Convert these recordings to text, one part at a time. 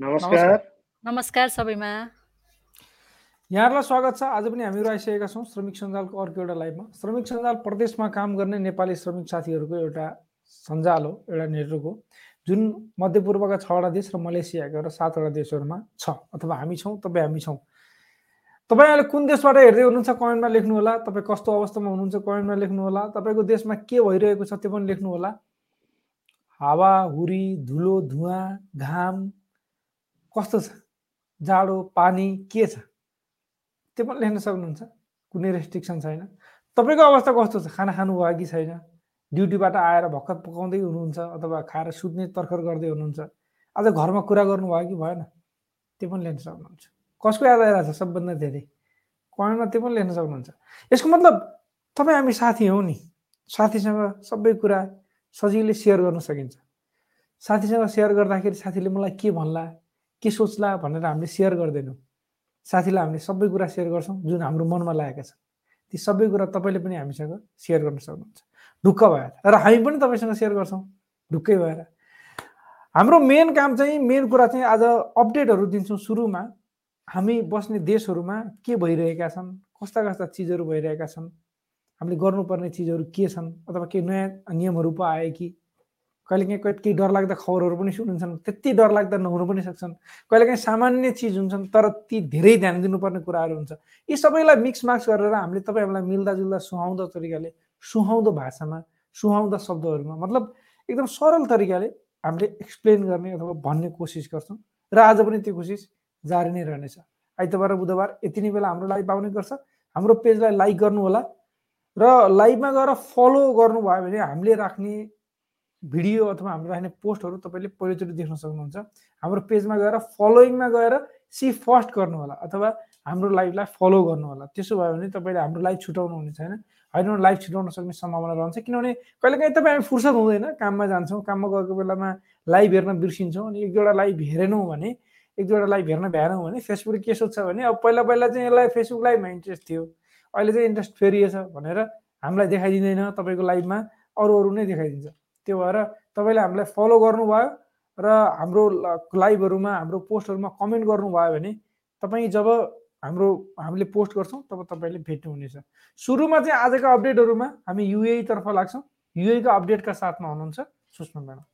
नमस्कार। नमस्कार। सबैमा। यहाँहरूलाई स्वागत छ। आज पनि हामीहरू आइसकेका छौँ श्रमिक सञ्जालको अर्को एउटा लाइभमा। श्रमिक सञ्जाल प्रदेशमा काम गर्ने नेपाली श्रमिक साथीहरूको एउटा सञ्जाल हो एउटा नेटवर्क हो जुन मध्यपूर्वका छवटा देश र मलेसियाका र सातवटा देशहरूमा छ अथवा हामी छौँ तपाईँ हामी छौँ। तपाईँ अहिले कुन देशबाट हेर्दै हुनुहुन्छ कमेन्टमा लेख्नु होला तपाईँ कस्तो अवस्थामा हुनुहुन्छ कमेन्टमा लेख्नु होला तपाईँको देशमा के भइरहेको छ त्यो पनि लेख्नु होला हावा हुरी धुलो धुवा घाम कस्तो छ? जाडो पानी के छ? त्यो पनि लेख्न सक्नुहुन्छ। कुनै रेस्ट्रिक्सन छैन। तपाईँको अवस्था कस्तो छ? खाना खानुभयो कि छैन? ड्युटीबाट आएर भर्खर पकाउँदै हुनुहुन्छ अथवा खाएर सुत्ने तर्खर गर्दै हुनुहुन्छ। आज घरमा कुरा गर्नुभयो कि भएन? त्यो पनि लेख्न सक्नुहुन्छ। कसको याद आइरहेको छ सबभन्दा धेरै। कमेन्टमा त्यो पनि लेख्न सक्नुहुन्छ। यसको मतलब तपाईँ हामी साथी हौ नि। साथीसँग सबै कुरा सजिलै सेयर गर्न सकिन्छ। साथीसँग सेयर गर्दाखेरि साथीले मलाई के भन्ला? के सोच्ला भनेर हामीले सेयर गर्दैनौँ। साथीलाई हामीले सबै कुरा सेयर गर्छौँ जुन हाम्रो मनमा लागेका छन्। ती सबै कुरा तपाईँले पनि हामीसँग सेयर गर्न सक्नुहुन्छ। ढुक्क भएर। र हामी पनि तपाईँसँग सेयर गर्छौँ। ढुक्कै भएर। हाम्रो मेन काम चाहिँ मेन कुरा चाहिँ आज अपडेटहरू दिन्छौँ सुरुमा। हामी बस्ने देशहरूमा के भइरहेका छन् कस्ता कस्ता चिजहरू भइरहेका छन् हामीले गर्नुपर्ने चिजहरू के छन् अथवा केही नयाँ नियमहरू पो आए कि कहिलेकाहीँ कहिले केही डरलाग्दा खबरहरू पनि सुनिन्छन् त्यति डरलाग्दा नहुनु पनि सक्छन्। कहिलेकाहीँ सामान्य चिज हुन्छन् तर ती धेरै ध्यान दिनुपर्ने कुराहरू हुन्छ। यी सबैलाई मिक्स माक्स गरेर हामीले तपाईँहरूलाई मिल्दाजुल्दा सुहाउँदो तरिकाले सुहाउँदो भाषामा सुहाउँदो शब्दहरूमा मतलब एकदम सरल तरिकाले हामीले एक्सप्लेन गर्ने अथवा भन्ने कोसिस गर्छौँ। र आज पनि त्यो कोसिस जारी नै रहनेछ। आइतबार बुधबार यति नै बेला हाम्रो लाइभ आउने गर्छ। हाम्रो पेजलाई लाइक गर्नु होला र लाइभमा गएर फलो गर्नुभयो भने हामीले राख्ने भिडियो अथवा हाम्रो राख्ने पोस्टहरू तपाईँले पहिलोचोटि देख्न सक्नुहुन्छ। हाम्रो पेजमा गएर फलोइङमा गएर सी फर्स्ट गर्नु होला अथवा हाम्रो लाइभलाई फलो गर्नु होला त्यसो भयो भने तपाईँले हाम्रो लाइभ छुटाउनु हुने छैन होइन लाइभ छुटाउन सक्ने सम्भावना रहन्छ। किनभने कहिलेकाहीँ तपाईँ हामी फुर्सद हुँदैन काममा जान्छौँ काममा गएको बेलामा लाइभ हेर्न बिर्सिन्छौँ अनि एक दुईवटा लाइभ हेरेनौँ भने एक दुईवटा लाइभ हेर्न भ्याएनौँ भने फेसबुक के सोध्छ भने अब पहिला पहिला चाहिँ यसलाई फेसबुक लाइभमा इन्ट्रेस्ट थियो। अहिले चाहिँ इन्ट्रेस्ट फेरिएछ भनेर हामीलाई देखाइदिँदैन तपाईँको लाइभमा अरू अरू नै देखाइदिन्छ। त्यो भएर तपाईँले हामीलाई फलो गर्नुभयो र हाम्रो लाइभहरूमा हाम्रो पोस्टहरूमा कमेन्ट गर्नुभयो भने तपाईँ जब हाम्रो हामीले पोस्ट गर्छौँ तब तपाईँले भेट्नुहुनेछ। सुरुमा चाहिँ आजका अपडेटहरूमा हामी युएतर्फ लाग्छौँ। युएको अपडेटका साथमा हुनुहुन्छ। सुषमा म्याडम।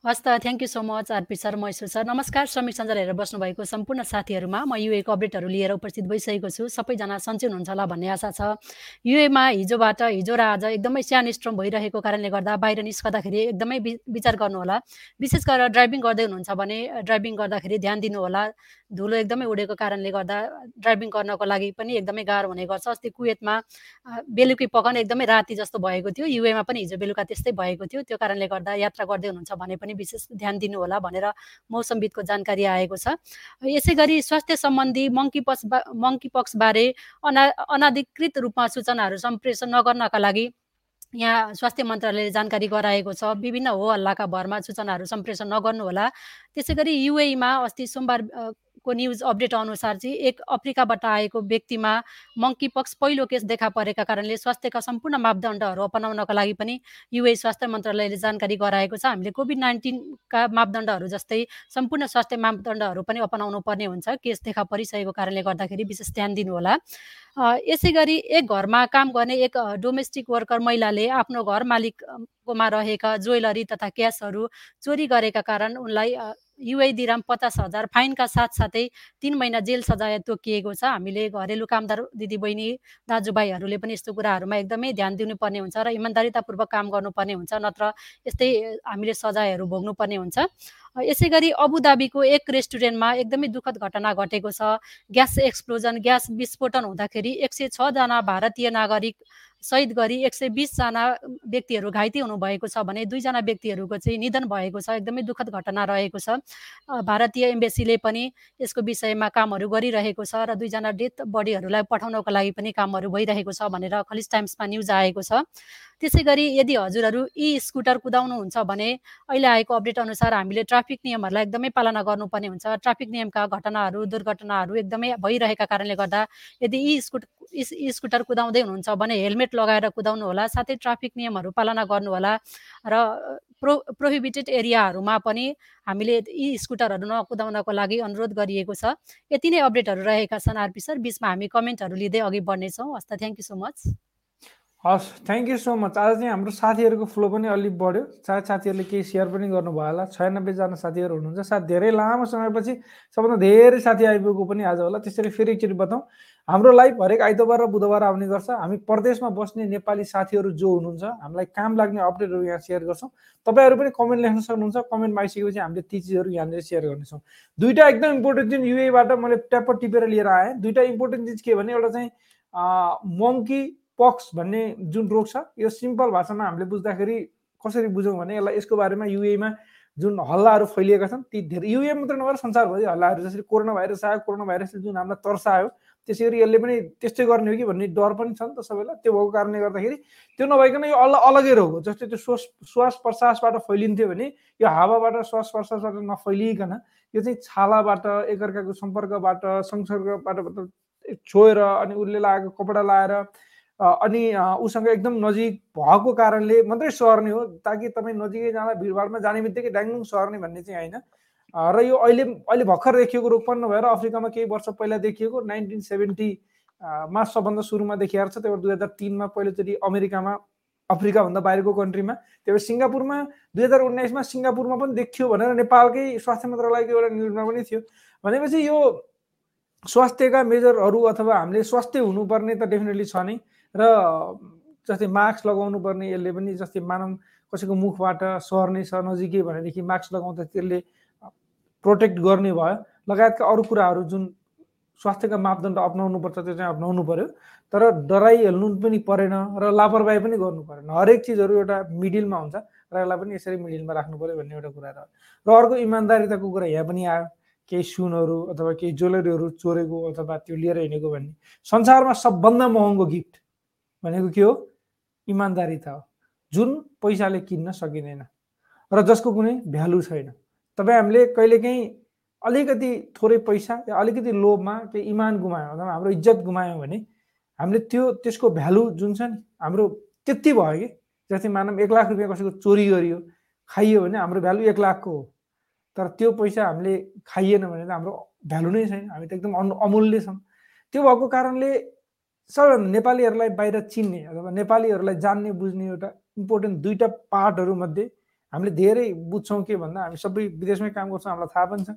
हस् त thank you so much RP sir Maisur sir नमस्कार श्रमिक सञ्जाल हेरेर बस्नुभएको सम्पूर्ण साथीहरूमा। म युएको अपडेटहरू लिएर उपस्थित भइसकेको छु। सबैजना सन्चै हुनुहुन्छ होला भन्ने आशा छ। युएमा हिजोबाट हिजो र आज एकदमै स्यान स्ट्रम भइरहेको कारणले गर्दा बाहिर निस्कँदाखेरि एकदमै विचार गर्नुहोला विशेष गरेर ड्राइभिङ गर्दै हुनुहुन्छ भने ड्राइभिङ गर्दाखेरि ध्यान दिनुहोला धुलो एकदमै उडेको कारणले गर्दा ड्राइभिङ गर्नको लागि पनि एकदमै गाह्रो हुने गर्छ। अस्ति कुवेतमा बेलुकी पकाउने एकदमै राति जस्तो भएको थियो। युएमा पनि हिजो बेलुका त्यस्तै भएको थियो। त्यो कारणले गर्दा यात्रा गर्दै हुनुहुन्छ भने पनि विशेष ध्यान दिनुहोला भनेर मौसमविदको जानकारी आएको छ। यसै गरी स्वास्थ्य सम्बन्धी मङ्की पक्स मङ्की पक्सबारे अना अनाधिकृत रूपमा सूचनाहरू सम्प्रेषण नगर्नका लागि यहाँ स्वास्थ्य मन्त्रालयले जानकारी गराएको छ। विभिन्न हो हल्लाका भरमा सूचनाहरू सम्प्रेषण नगर्नुहोला। त्यसै गरी युएमा अस्ति सोमबार को न्युज अपडेट अनुसार चाहिँ एक अफ्रिकाबाट आएको व्यक्तिमा मङ्की पक्स पहिलो केस देखा परेका कारणले स्वास्थ्यका सम्पूर्ण मापदण्डहरू अपनाउनका लागि पनि युए स्वास्थ्य मन्त्रालयले जानकारी गराएको छ। हामीले कोभिड नाइन्टिनका मापदण्डहरू जस्तै सम्पूर्ण स्वास्थ्य मापदण्डहरू पनि अपनाउनु पर्ने हुन्छ। केस देखा परिसकेको कारणले गर्दाखेरि विशेष ध्यान दिनुहोला। यसै गरी एक घरमा काम गर्ने एक डोमेस्टिक वर्कर महिलाले आफ्नो घर मालिककोमा रहेका ज्वेलरी तथा क्यासहरू चोरी गरेका कारण उनलाई युए दिराम पचास हजार फाइनका साथसाथै तिन महिना जेल सजाय तोकिएको छ। हामीले घरेलु कामदार दिदीबहिनी दाजुभाइहरूले पनि यस्तो कुराहरूमा एकदमै ध्यान दिनुपर्ने हुन्छ र इमान्दारितापूर्वक काम गर्नुपर्ने हुन्छ नत्र यस्तै हामीले सजायहरू भोग्नुपर्ने हुन्छ। यसै गरी अबुधाबीको एक रेस्टुरेन्टमा एकदमै दुःखद घटना घटेको छ। ग्यास एक्सप्लोजन ग्यास विस्फोटन हुँदाखेरि एक सय छजना भारतीय नागरिक सहिद गरी एक सय बिसजना व्यक्तिहरू घाइते हुनुभएको छ भने दुईजना व्यक्तिहरूको चाहिँ निधन भएको छ। एकदमै दुःखद घटना रहेको छ। भारतीय एम्बेसीले पनि यसको विषयमा कामहरू गरिरहेको छ र दुईजना डेथ बडीहरूलाई पठाउनको लागि पनि कामहरू भइरहेको छ भनेर खलिज टाइम्समा न्युज आएको छ। त्यसै गरी यदि हजुरहरू यी स्कुटर कुदाउनुहुन्छ भने अहिले आएको अपडेट अनुसार हामीले ट्राफिक नियमहरूलाई एकदमै पालना गर्नुपर्ने हुन्छ। ट्राफिक नियमका घटनाहरू दुर्घटनाहरू एकदमै भइरहेका कारणले गर्दा यदि यी स्कुट स्कुटर कुदाउँदै हुनुहुन्छ भने हेलमेट लगाएर कुदाउनु होला साथै ट्राफिक नियमहरू पालना गर्नुहोला र प्रो प्रोहिबिटेड एरियाहरूमा पनि हामीले यी स्कुटरहरू नकुदाउनको लागि अनुरोध गरिएको छ। यति नै अपडेटहरू रहेका छन् आरपी सर बिचमा हामी कमेन्टहरू लिँदै अघि बढ्नेछौँ। हस् त थ्याङ्क यू सो मच हस् थ्याङ्क यू सो मच आज चाहिँ हाम्रो साथीहरूको फ्लो पनि अलिक बढ्यो। सायद साथीहरूले केही सेयर पनि गर्नुभयो होला। छयानब्बेजना साथीहरू हुनुहुन्छ। सायद धेरै लामो समयपछि सबभन्दा धेरै साथी आइपुगेको पनि आज होला। त्यसरी फेरि एकचोटि बताउँ। हाम्रो लाइभ हरेक आइतबार र बुधबार आउने गर्छ। हामी प्रदेशमा बस्ने नेपाली साथीहरू जो हुनुहुन्छ हामीलाई काम लाग्ने अपडेटहरू यहाँ सेयर गर्छौँ। तपाईँहरू पनि कमेन्ट लेख्न सक्नुहुन्छ। कमेन्टमा आइसकेपछि हामीले ती चिजहरू यहाँनिर सेयर गर्नेछौँ। दुईवटा एकदम इम्पोर्टेन्ट चिज युएबाट मैले ट्याप टिपेर लिएर आएँ। दुईवटा इम्पोर्टेन्ट चिज के भने एउटा चाहिँ मङ्की पक्स भन्ने जुन रोग छ यो सिम्पल भाषामा हामीले बुझ्दाखेरि कसरी बुझौँ भने यसलाई यसको बारेमा युएमा जुन हल्लाहरू फैलिएका छन् ती धेरै युए मात्र नभएर संसारभरि हल्लाहरू जसरी कोरोना भाइरस आयो कोरोना भाइरसले जुन हामीलाई तर्सायो त्यसै गरी यसले पनि त्यस्तै गर्ने हो कि भन्ने डर पनि छ नि त सबैलाई। त्यो भएको कारणले गर्दाखेरि त्यो नभइकन यो अल अलगै रोग हो जस्तै त्यो श्वास श्वास प्रश्वासबाट फैलिन्थ्यो भने यो हावाबाट श्वास प्रश्वासबाट नफैलिकन यो चाहिँ छालाबाट एकअर्काको सम्पर्कबाट संसर्गबाट छोएर अनि उसले लगाएको कपडा लाएर अनि उसँग एकदम नजिक भएको कारणले मात्रै सर्ने हो। ताकि तपाईँ नजिकै जाँदा भिडभाडमा जाने बित्तिकै ड्याङडुङ सर्ने भन्ने चाहिँ होइन। र यो अहिले अहिले भर्खर देखिएको रोग पनि नभएर अफ्रिकामा केही वर्ष पहिला देखिएको नाइन्टिन सेभेन्टीमा सबभन्दा सुरुमा देखिएको छ त्यही भएर दुई हजार तिनमा पहिलोचोटि अमेरिकामा अफ्रिकाभन्दा बाहिरको कन्ट्रीमा त्यही भएर सिङ्गापुरमा दुई हजार उन्नाइसमा सिङ्गापुरमा पनि देखियो भनेर नेपालकै स्वास्थ्य मन्त्रालयको एउटा निर्णय पनि थियो। भनेपछि यो स्वास्थ्यका मेजरहरू अथवा हामीले स्वास्थ्य हुनुपर्ने त डेफिनेटली छ नै र जस्तै मास्क लगाउनु पर्ने यसले पनि जस्तै मानव कसैको मुखबाट सर्ने छ नजिकै भनेदेखि मास्क लगाउँदा त्यसले प्रोटेक्ट गर्ने भयो। लगायतका अरू कुराहरू जुन स्वास्थ्यका मापदण्ड अप्नाउनु पर्छ त्यो चाहिँ अप्नाउनु पर्यो। तर डराइहाल्नु पनि परेन र लापरवाही पनि गर्नु परेन। हरेक चिजहरू एउटा मिडिलमा हुन्छ र यसलाई पनि यसरी मिडिलमा राख्नु पऱ्यो भन्ने एउटा कुरा रह्यो। र अर्को इमान्दारिताको कुरा यहाँ पनि आयो। केही सुनहरू अथवा केही ज्वेलरीहरू चोरेको अथवा त्यो लिएर हिँडेको भन्ने। संसारमा सबभन्दा महँगो गिफ्ट भनेको के हो? इमान्दारिता हो। जुन पैसाले किन्न सकिँदैन। र जसको कुनै भ्यालु छैन। तपाईँ हामीले कहिलेकाहीँ अलिकति थोरै पैसा या अलिकति लोभमा केही इमान गुमायौँ अथवा हाम्रो इज्जत गुमायौँ भने हामीले त्यो त्यसको भ्यालु जुन छ नि हाम्रो त्यति भयो कि जस्तै मानव एक लाख रुपियाँ कसैको चोरी गरियो खाइयो भने हाम्रो भ्यालु एक लाखको हो। तर त्यो पैसा हामीले खाइएन भने त हाम्रो भ्यालु नै छैन हामी त एकदम अमूल्य छौँ। त्यो भएको कारणले सबैभन्दा नेपालीहरूलाई बाहिर चिन्ने अथवा नेपालीहरूलाई जान्ने बुझ्ने एउटा इम्पोर्टेन्ट दुईवटा पार्टहरू मध्ये हामीले धेरै बुझ्छौँ के भन्दा हामी सबै विदेशमै काम गर्छौँ हामीलाई थाहा पनि छ।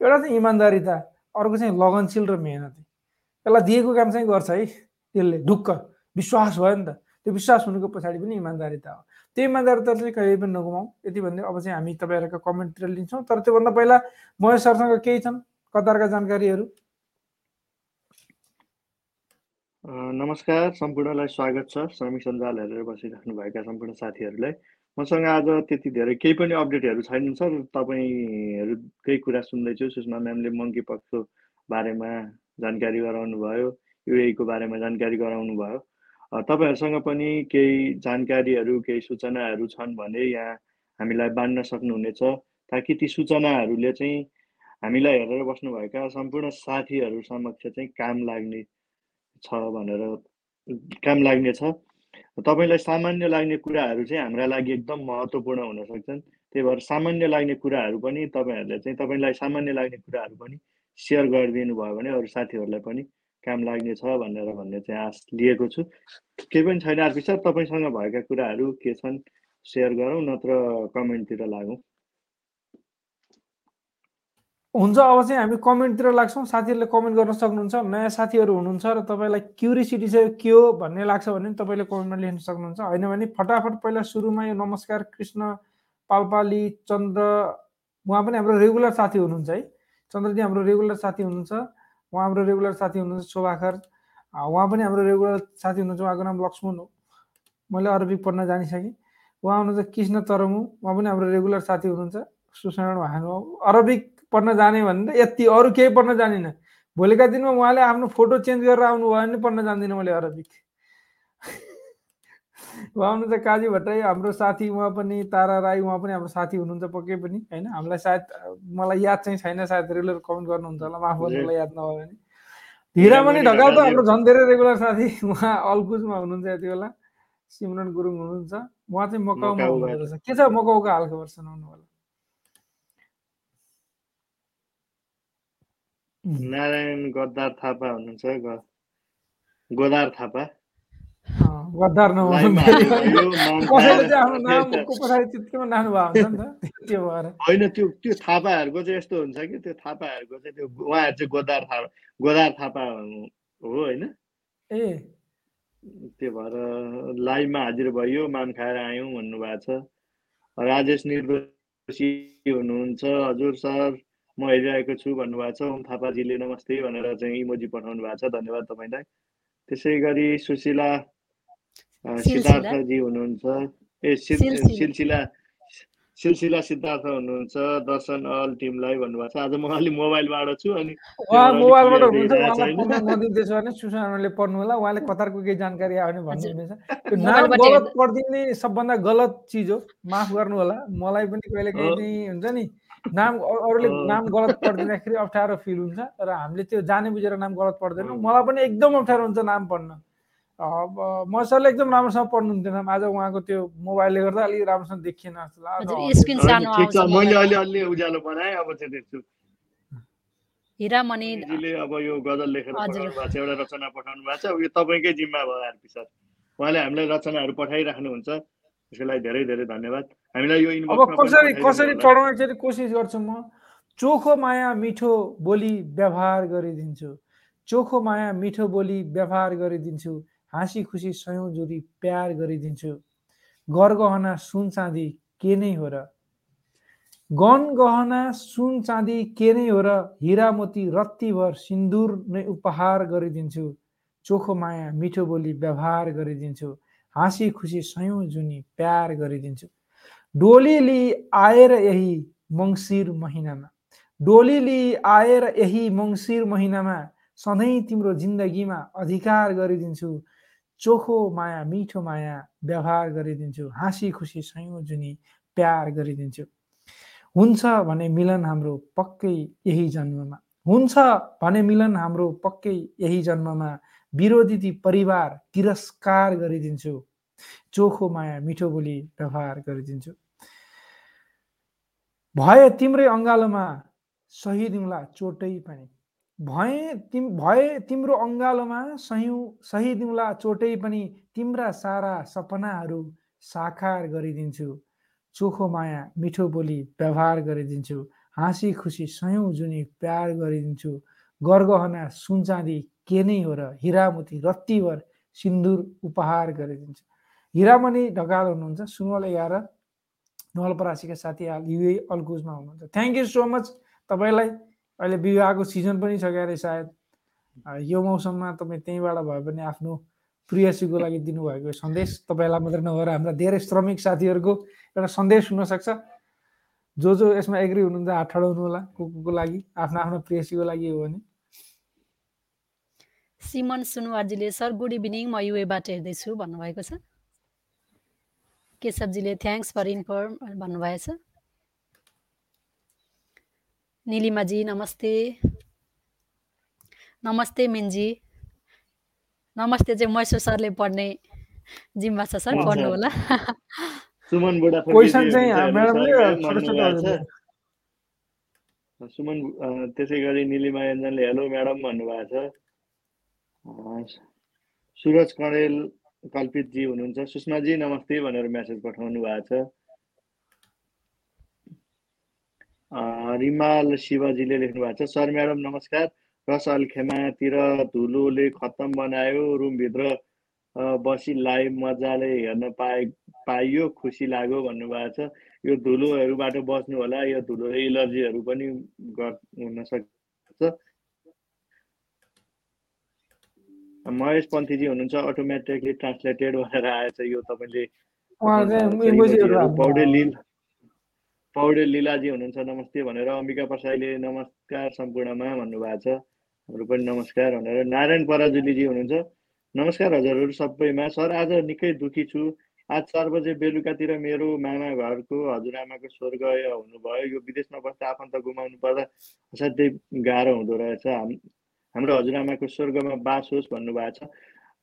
एउटा चाहिँ इमान्दारिता अर्को चाहिँ लगनशील र मेहनती। यसलाई दिएको काम चाहिँ गर्छ है त्यसले ढुक्क। विश्वास भयो नि त। त्यो विश्वास हुनुको पछाडि पनि इमान्दारिता हो। त्यो इमान्दारिता चाहिँ कहिले पनि नगुमाउँ यति भन्दै अब चाहिँ हामी तपाईँहरूको कमेन्टतिर लिन्छौँ। तर त्योभन्दा पहिला महेश सरसँग केही छन्? कतारका जानकारीहरू? नमस्कार। सम्पूर्णलाई स्वागत छ। श्रमिक सञ्जाल हेरेर बसिराख्नुभएका सम्पूर्ण साथीहरूलाई। मसँग आज त्यति धेरै केही पनि अपडेटहरू छैनन् सर। तपाईँहरूकै कुरा सुन्दैछु सुषमा म्यामले मङ्की पक्षको बारेमा जानकारी गराउनु भयो युएको बारेमा जानकारी गराउनु भयो। तपाईँहरूसँग पनि केही जानकारीहरू केही सूचनाहरू छन् भने यहाँ हामीलाई बाँड्न सक्नुहुनेछ। ताकि ती सूचनाहरूले चाहिँ हामीलाई हेरेर बस्नुभएका सम्पूर्ण साथीहरू समक्ष चाहिँ काम लाग्ने छ भनेर काम लाग्नेछ। तपाईँलाई सामान्य लाग्ने कुराहरू चाहिँ हाम्रा लागि एकदम महत्त्वपूर्ण हुन सक्छन्। त्यही भएर सामान्य लाग्ने कुराहरू पनि तपाईँहरूले चाहिँ तपाईँलाई सामान्य लाग्ने कुराहरू पनि सेयर गरिदिनु भयो भने अरू साथीहरूलाई पनि काम लाग्नेछ भनेर भन्ने चाहिँ आश लिएको छु। केही पनि छैन अर्पी सर तपाईँसँग भएका कुराहरू के छन्? सेयर गरौँ नत्र कमेन्टतिर लागौँ। हुन्छ अब चाहिँ हामी कमेन्टतिर लाग्छौँ साथीहरूले कमेन्ट गर्न सक्नुहुन्छ नयाँ साथीहरू हुनुहुन्छ र तपाईँलाई क्युरिसिटी चाहिँ के हो भन्ने लाग्छ भने तपाईँले कमेन्टमा लेख्न सक्नुहुन्छ। होइन भने फटाफट पहिला सुरुमा यो नमस्कार कृष्ण पालपाली चन्द्र उहाँ पनि हाम्रो रेगुलर साथी हुनुहुन्छ है। चन्द्रजी हाम्रो रेगुलर साथी हुनुहुन्छ उहाँ हाम्रो रेगुलर साथी हुनुहुन्छ शोभाखर उहाँ पनि हाम्रो रेगुलर साथी हुनुहुन्छ उहाँको नाम लक्ष्मण हो। मैले अरबिक पढ्न जानिसकेँ। उहाँ हुनुहुन्छ कृष्ण तरमु उहाँ पनि हाम्रो रेगुलर साथी हुनुहुन्छ। सुषमा अरबिक पढ्न जाने भने त यति अरू केही पढ्न जानिनँ भोलिका दिनमा उहाँले आफ्नो फोटो चेन्ज गरेर आउनुभयो भने पढ्न जान्दिनँ मैले अरबिक उहाँ हुनुहुन्छ काजी भट्टराई हाम्रो साथी उहाँ पनि तारा राई उहाँ पनि हाम्रो साथी हुनुहुन्छ पक्कै पनि होइन हामीलाई सायद मलाई याद चाहिँ छैन सायद रेगुलर कमेन्ट गर्नुहुन्छ होला माफ गर्नु मलाई याद नभयो भने हिरामणि ढकाल त हाम्रो झन् धेरै रेगुलर साथी उहाँ अलकुजमा हुनुहुन्छ यति बेला। सिमरन गुरुङ हुनुहुन्छ उहाँ चाहिँ मकाउमा हुनुहुँदो रहेछ। के छ मकाउको हालखबर सुनाउनु होला? नारायण गद्दार थापा हुनुहुन्छ गोदार थापा। गद्दार होइन त्यो त्यो थापाहरूको चाहिँ यस्तो हुन्छ कि त्यो थापाहरूको चाहिँ त्यो उहाँहरू चाहिँ गोदार थापा गोदार थापा हो होइन? ए। त्यो भएर लाइभमा हाजिर भयो मान खाएर आयौँ भन्नुभएको छ। राजेश निर्दोषी हुनुहुन्छ हजुर सर। म हेरिरहेको छु भन्नुभएको छ। ओम थापाजीले नमस्ते भनेर चाहिँ इमोजी पठाउनु भएको छ। धन्यवाद तपाईँलाई। त्यसै गरी सुशीला सिद्धार्थजी हुनुहुन्छ। ए सिलसिला। सिलसिला सिद्धार्थ हुनुहुन्छ। दर्शन अल टिमलाई भन्नुभएको छ। आज म अलि मोबाइलबाट छु अनि मोबाइलबाट हुनुहुन्छ। भने पढ्नु होला। उहाँले कतारको केही जानकारी आयो भने भन्नुहुँदैछ नाम गलत पढिदिने सबभन्दा गलत चिज हो। माफ गर्नु होला। मलाई पनि कहिले कहिले हुन्छ नि। नाम अरूले नाम गलत पढिदिँदाखेरि अप्ठ्यारो फिल हुन्छ र हामीले त्यो जाने बुझेर नाम गलत पढ्दैनौँ मलाई पनि एकदम अप्ठ्यारो हुन्छ नाम पढ्न। म सरले एकदम राम्रोसँग पढ्नुहुन्थेन आज उहाँको त्यो मोबाइलले गर्दा अलिक राम्रोसँग देखिएन जस्तो मैले अहिले अलि उज्यालो बनाएँ अब चाहिँ देख्छु। हिरामणिले अब यो गजल लेखेर पठाउनु भएको छ एउटा रचना पठाउनु भएको छ। यो तपाईँकै जिम्मा भयो आरपी सर। उहाँले हामीलाई रचनाहरू पठाइराख्नुहुन्छ। त्यसको लागि धेरै धेरै धन्यवाद हामीलाई यो अब कसरी कसरी पढाउने चाहिँ कोसिस गर्छु म चोखो माया मिठो बोली व्यवहार गरिदिन्छु चोखो माया मिठो बोली व्यवहार गरिदिन्छु हाँसी खुसी सयौँ जोडी प्यार गरिदिन्छु गहना सुन चाँदी के नै हो र गन गहना सुन चाँदी के नै हो र हिरा मोती रत्तीभर सिन्दुर नै उपहार गरिदिन्छु चोखो माया मिठो बोली व्यवहार गरिदिन्छु हाँसी खुसी सयौँ जुनी प्यार गरिदिन्छु। डोलीली आएर यही मङ्सिर महिनामा। डोलीली आएर यही मङ्सिर महिनामा सधैँ तिम्रो जिन्दगीमा अधिकार गरिदिन्छु। चोखो माया मिठो माया व्यवहार गरिदिन्छु। हाँसी खुसी सयौँ जुनी प्यार गरिदिन्छु। हुन्छ भने मिलन हाम्रो पक्कै यही जन्ममा। हुन्छ भने मिलन हाम्रो पक्कै यही जन्ममा। विरोधी परिवार तिरस्कार गरिदिन्छु। चोखो माया मिठो बोली व्यवहार गरिदिन्छु। भए तिम्रै अङ्गालोमा सही दिउँला चोटै पनि। भए तिम भए तिम्रो अङ्गालोमा सही सही दिउँला चोटै पनि। तिम्रा सारा सपनाहरू साकार गरिदिन्छु। चोखो माया मिठो बोली व्यवहार गरिदिन्छु। हाँसी खुसी सयौँ जुनी प्यार गरिदिन्छु। गरगहना सुनचाँदी के नै हो र हिरामती रत्तीभर सिन्दुर उपहार गरिदिन्छु। हिरामणि ढकाल हुनुहुन्छ। सुनवल एघार नवलपरासीका साथी युए अल्कुजमा हुनुहुन्छ। थ्याङ्क यू सो मच तपाईँलाई। अहिले विवाहको सिजन पनि छ क्यारे सायद। यो मौसममा तपाईँ त्यहीँबाट भए पनि आफ्नो प्रियसीको लागि दिनुभएको सन्देश तपाईँलाई मात्रै नभएर हाम्रा धेरै श्रमिक साथीहरूको एउटा सन्देश हुनसक्छ। जो जो यसमा एग्री हुनुहुन्छ हात ठडाउनु होला को को लागि आफ्नो आफ्नो प्रियसीको लागि हो भने। सिमन सुनवारजीले सर गुड इभिनिङ म युएबाट हेर्दैछु भन्नुभएको छ। केशवजीले थ्याङ्क्स फर इन्फर्म भन्नुभएछ निलिमाजी नमस्ते। नमस्ते मिनजी। नमस्ते चाहिँ मैसो सरले पढ्ने जिम्मा छ सर। पढ्नु होला। सुमन बुढा सुमन त्यसै गरी निलिमा योजनले हेलो म्याडम भन्नुभएको छ। सुरज कणेल कल्पितजी हुनुहुन्छ। सुषमाजी नमस्ते भनेर म्यासेज पठाउनु भएको छ। रिमाल शिवजीले लेख्नु भएको छ। सर म्याडम नमस्कार। रस अल्खेमातिर धुलोले खत्तम बनायो रुमभित्र बसी लाइभ मजाले हेर्न पाए पाइयो खुसी लाग्यो भन्नुभएको छ। यो धुलोहरूबाट बस्नु होला यो धुलो इलर्जीहरू पनि हुन सक्छ। महेश पन्थीजी हुनुहुन्छ अटोमेटिकली ट्रान्सलेटेड भनेर आएछ यो तपाईँले पौडे लिल पौडे लिलाजी हुनुहुन्छ नमस्ते भनेर अम्बिका प्रसाईले नमस्कार सम्पूर्णमा भन्नुभएको छ। हाम्रो पनि नमस्कार भनेर नारायण पराजुलीजी हुनुहुन्छ। नमस्कार हजुरहरू सबैमा। सर आज निकै दुःखी छु। आज चार बजे बेलुकातिर मेरो मामा घरको हजुरआमाको स्वर्ग हुनुभयो। यो विदेशमा बस्दा आफन्त गुमाउनु पर्दा असाध्यै गाह्रो हुँदो रहेछ। हाम्रो हजुरआमाको स्वर्गमा बास होस् भन्नुभएको छ।